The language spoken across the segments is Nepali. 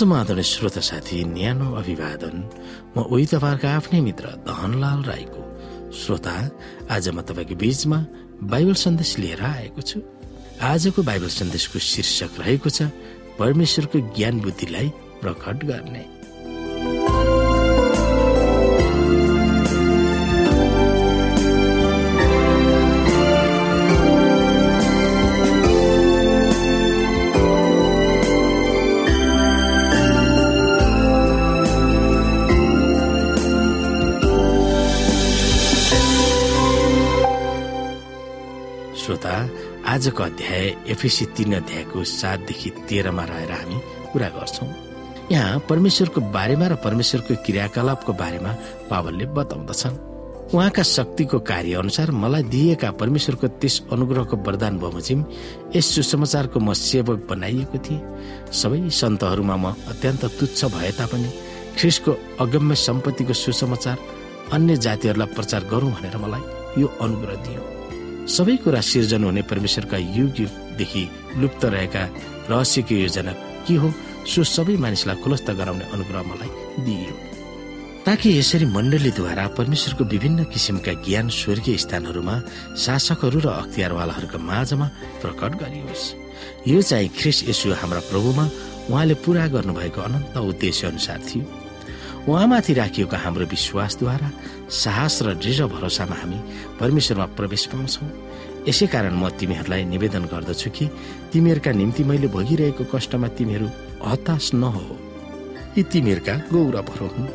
समाधान श्रोता साथी न्यानो अभिवादन। म उही तपाईँहरूको आफ्नै मित्र दहनलाल राईको। श्रोता आज म तपाईँको बीचमा बाइबल सन्देश लिएर आएको छु। आजको बाइबल सन्देशको शीर्षक रहेको छ परमेश्वरको ज्ञान बुद्धिलाई प्रकट गर्ने। आजको अध्याय एफएसी तीन अध्यायको सातदेखि तेह्रमा रहेर हामी कुरा गर्छौँ। यहाँ परमेश्वरको बारेमा र परमेश्वरको क्रियाकलापको बारेमा पावलले बताउँदछन्। उहाँका शक्तिको कार्य अनुसार मलाई दिएका परमेश्वरको त्यस अनुग्रहको वरदान बमोजिम यस सुसमाचारको म सेवक बनाइएको थिएँ। सबै सन्तहरूमा म अत्यन्त तुच्छ भए तापनि ख्रिसको अगम्य सम्पत्तिको सुसमाचार अन्य जातिहरूलाई प्रचार गरौँ भनेर मलाई यो अनुग्रह दियो। सबै कुरा सिर्जन हुने परमेश्वरका युग युगदेखि लुप्त रहेका रहस्यको योजना के हो? सो सबै मानिसलाई खुलस्त गराउने अनुग्रह मलाई दिइयो। ताकि यसरी मण्डलीद्वारा परमेश्वरको विभिन्न किसिमका ज्ञान स्वर्गीय स्थानहरूमा शासकहरू र अख्तियारवालाहरूका माझमा प्रकट गरियोस्। यो चाहिँ ख्रिस यसु हाम्रा प्रभुमा उहाँले पूरा गर्नुभएको अनन्त उद्देश्य अनुसार थियो। उहाँमाथि राखिएको हाम्रो विश्वासद्वारा साहस र दृढ भरोसामा हामी परमेश्वरमा प्रवेश पाउँछौ। यसै कारण म तिमीहरूलाई निवेदन गर्दछु कि तिमीहरूका निम्ति मैले भोगिरहेको कष्टमा तिमीहरू हताश नहो। यी तिमीहरूका गौरवहरू हुन्।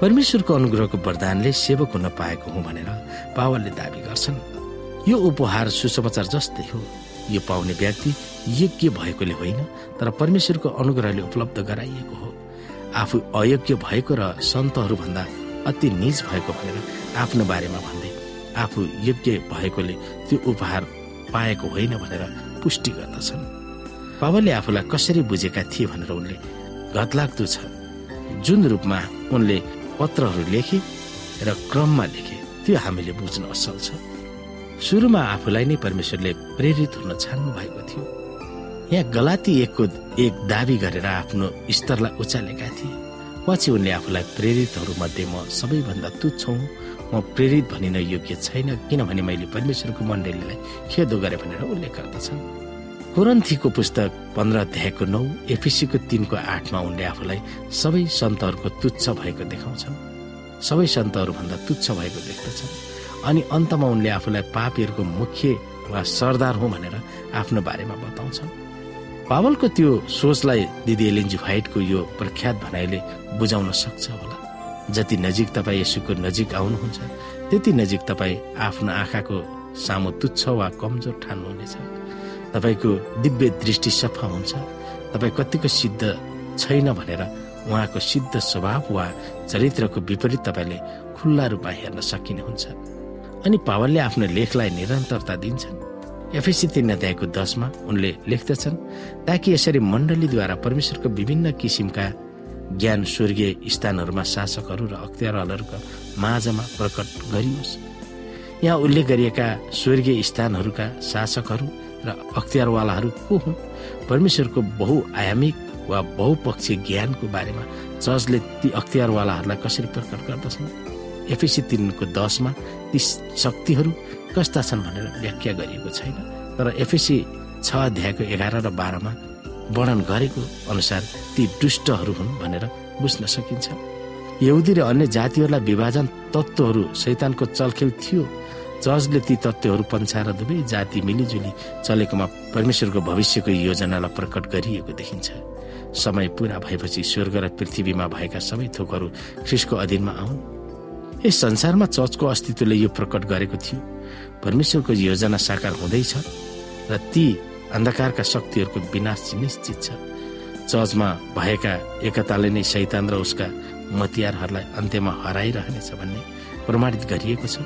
परमेश्वरको अनुग्रहको वरदानले सेवक हुन पाएको हुँ भनेर पावलले दावी गर्छन्। यो उपहार सुसमाचार जस्तै हो। यो पाउने व्यक्ति यज्ञ भएकोले होइन तर परमेश्वरको अनुग्रहले उपलब्ध गराइएको हो। आफू अयोग्य भएको र सन्तहरूभन्दा अति निज भएको भनेर आफ्नो बारेमा भन्दै आफू योग्य भएकोले त्यो उपहार पाएको होइन भनेर पुष्टि गर्दछन्। बाबाले आफूलाई कसरी बुझेका थिए भनेर उनले घतलाग्दो छ। जुन रूपमा उनले पत्रहरू लेखे र क्रममा लेखे त्यो हामीले बुझ्न असल छ। सुरुमा आफूलाई नै परमेश्वरले प्रेरित हुन छान्नु भएको थियो। यहाँ गलाती एकको एक दावी गरेर आफ्नो स्तरलाई उचालेका थिए पछि उनले आफूलाई प्रेरितहरू मध्ये म सबैभन्दा तुच्छ हुँ। म प्रेरित भनिन योग्य छैन किनभने मैले परमेश्वरको मण्डलीलाई खेदो गरेँ भनेर उल्लेख गर्दछन्। कुरन्थीको पुस्तक पन्ध्र अध्यायको नौ एफिसीको तिनको आठमा उनले आफूलाई सबै सन्तहरूको तुच्छ भएको देखाउँछन्। सबै सन्तहरूभन्दा तुच्छ भएको देख्दछन्। अनि अन्तमा उनले आफूलाई पापीहरूको मुख्य वा सरदार हो भनेर आफ्नो बारेमा बताउँछन्। पावलको त्यो सोचलाई दिदी एलिन्जी व्हाइटको यो प्रख्यात भनाइले बुझाउन सक्छ होला। जति नजिक तपाईँ यसुको नजिक आउनुहुन्छ त्यति नजिक तपाईँ आफ्नो आँखाको सामु तुच्छ वा कमजोर ठान्नुहुनेछ। तपाईँको दिव्य दृष्टि सफा हुन्छ। तपाईँ कतिको सिद्ध छैन भनेर उहाँको सिद्ध स्वभाव वा चरित्रको विपरीत तपाईँले खुल्ला रूपमा हेर्न सकिने हुन्छ अनि पावलले आफ्नो लेखलाई निरन्तरता दिन्छन्। एफएसी तीन अध्यायको दसमा उनले लेख्दछन् ताकि यसरी मण्डलीद्वारा परमेश्वरको विभिन्न किसिमका ज्ञान स्वर्गीय स्थानहरूमा शासकहरू र अख्तियारहरूका माझमा प्रकट गरियोस्। यहाँ उल्लेख गरिएका स्वर्गीय स्थानहरूका शासकहरू र अख्तियारवालाहरू को हुन्? परमेश्वरको बहुआयामिक वा बहुपक्षीय ज्ञानको बारेमा चर्चले ती अख्तियारवालाहरूलाई कसरी प्रकट गर्दछन्? एफएसी तिनको दसमा ती शक्तिहरू कस्ता छन् भनेर व्याख्या गरिएको छैन। तर एफएसी छ अध्यायको एघार र बाह्रमा वर्णन गरेको अनुसार ती दुष्टहरू हुन् भनेर बुझ्न सकिन्छ। यहुदी र अन्य जातिहरूलाई विभाजन तत्त्वहरू शैतानको चलखेल थियो। जजले ती तत्त्वहरू पन्छाएर दुवै जाति मिलिजुली चलेकोमा परमेश्वरको भविष्यको योजनालाई प्रकट गरिएको देखिन्छ। समय पुरा भएपछि स्वर्ग र पृथ्वीमा भएका सबै थोकहरू ख्रिसको अधीनमा आउन्। यस संसारमा चर्चको अस्तित्वले यो प्रकट गरेको थियो। परमेश्वरको योजना साकार हुँदैछ र ती अन्धकारका शक्तिहरूको विनाश निश्चित छ। चर्चमा भएका एकताले नै शैतान र उसका मतियारहरूलाई अन्त्यमा हराइरहनेछ भन्ने प्रमाणित गरिएको छ।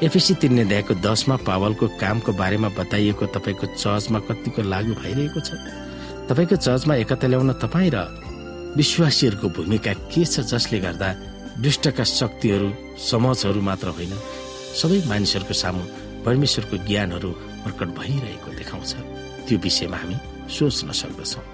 एफएसी तिर्ने अध्यायको दसमा पावलको कामको बारेमा बताइएको तपाईँको चर्चमा कतिको लागू भइरहेको छ? तपाईँको चर्चमा एकता ल्याउन तपाईँ र विश्वासीहरूको भूमिका के छ जसले गर्दा दुष्टका शक्तिहरू समाजहरू मात्र होइन। सबै मानिसहरूको सामु परमेश्वरको ज्ञानहरू प्रकट भइरहेको देखाउँछ। त्यो विषयमा हामी सोच्न सक्दछौँ।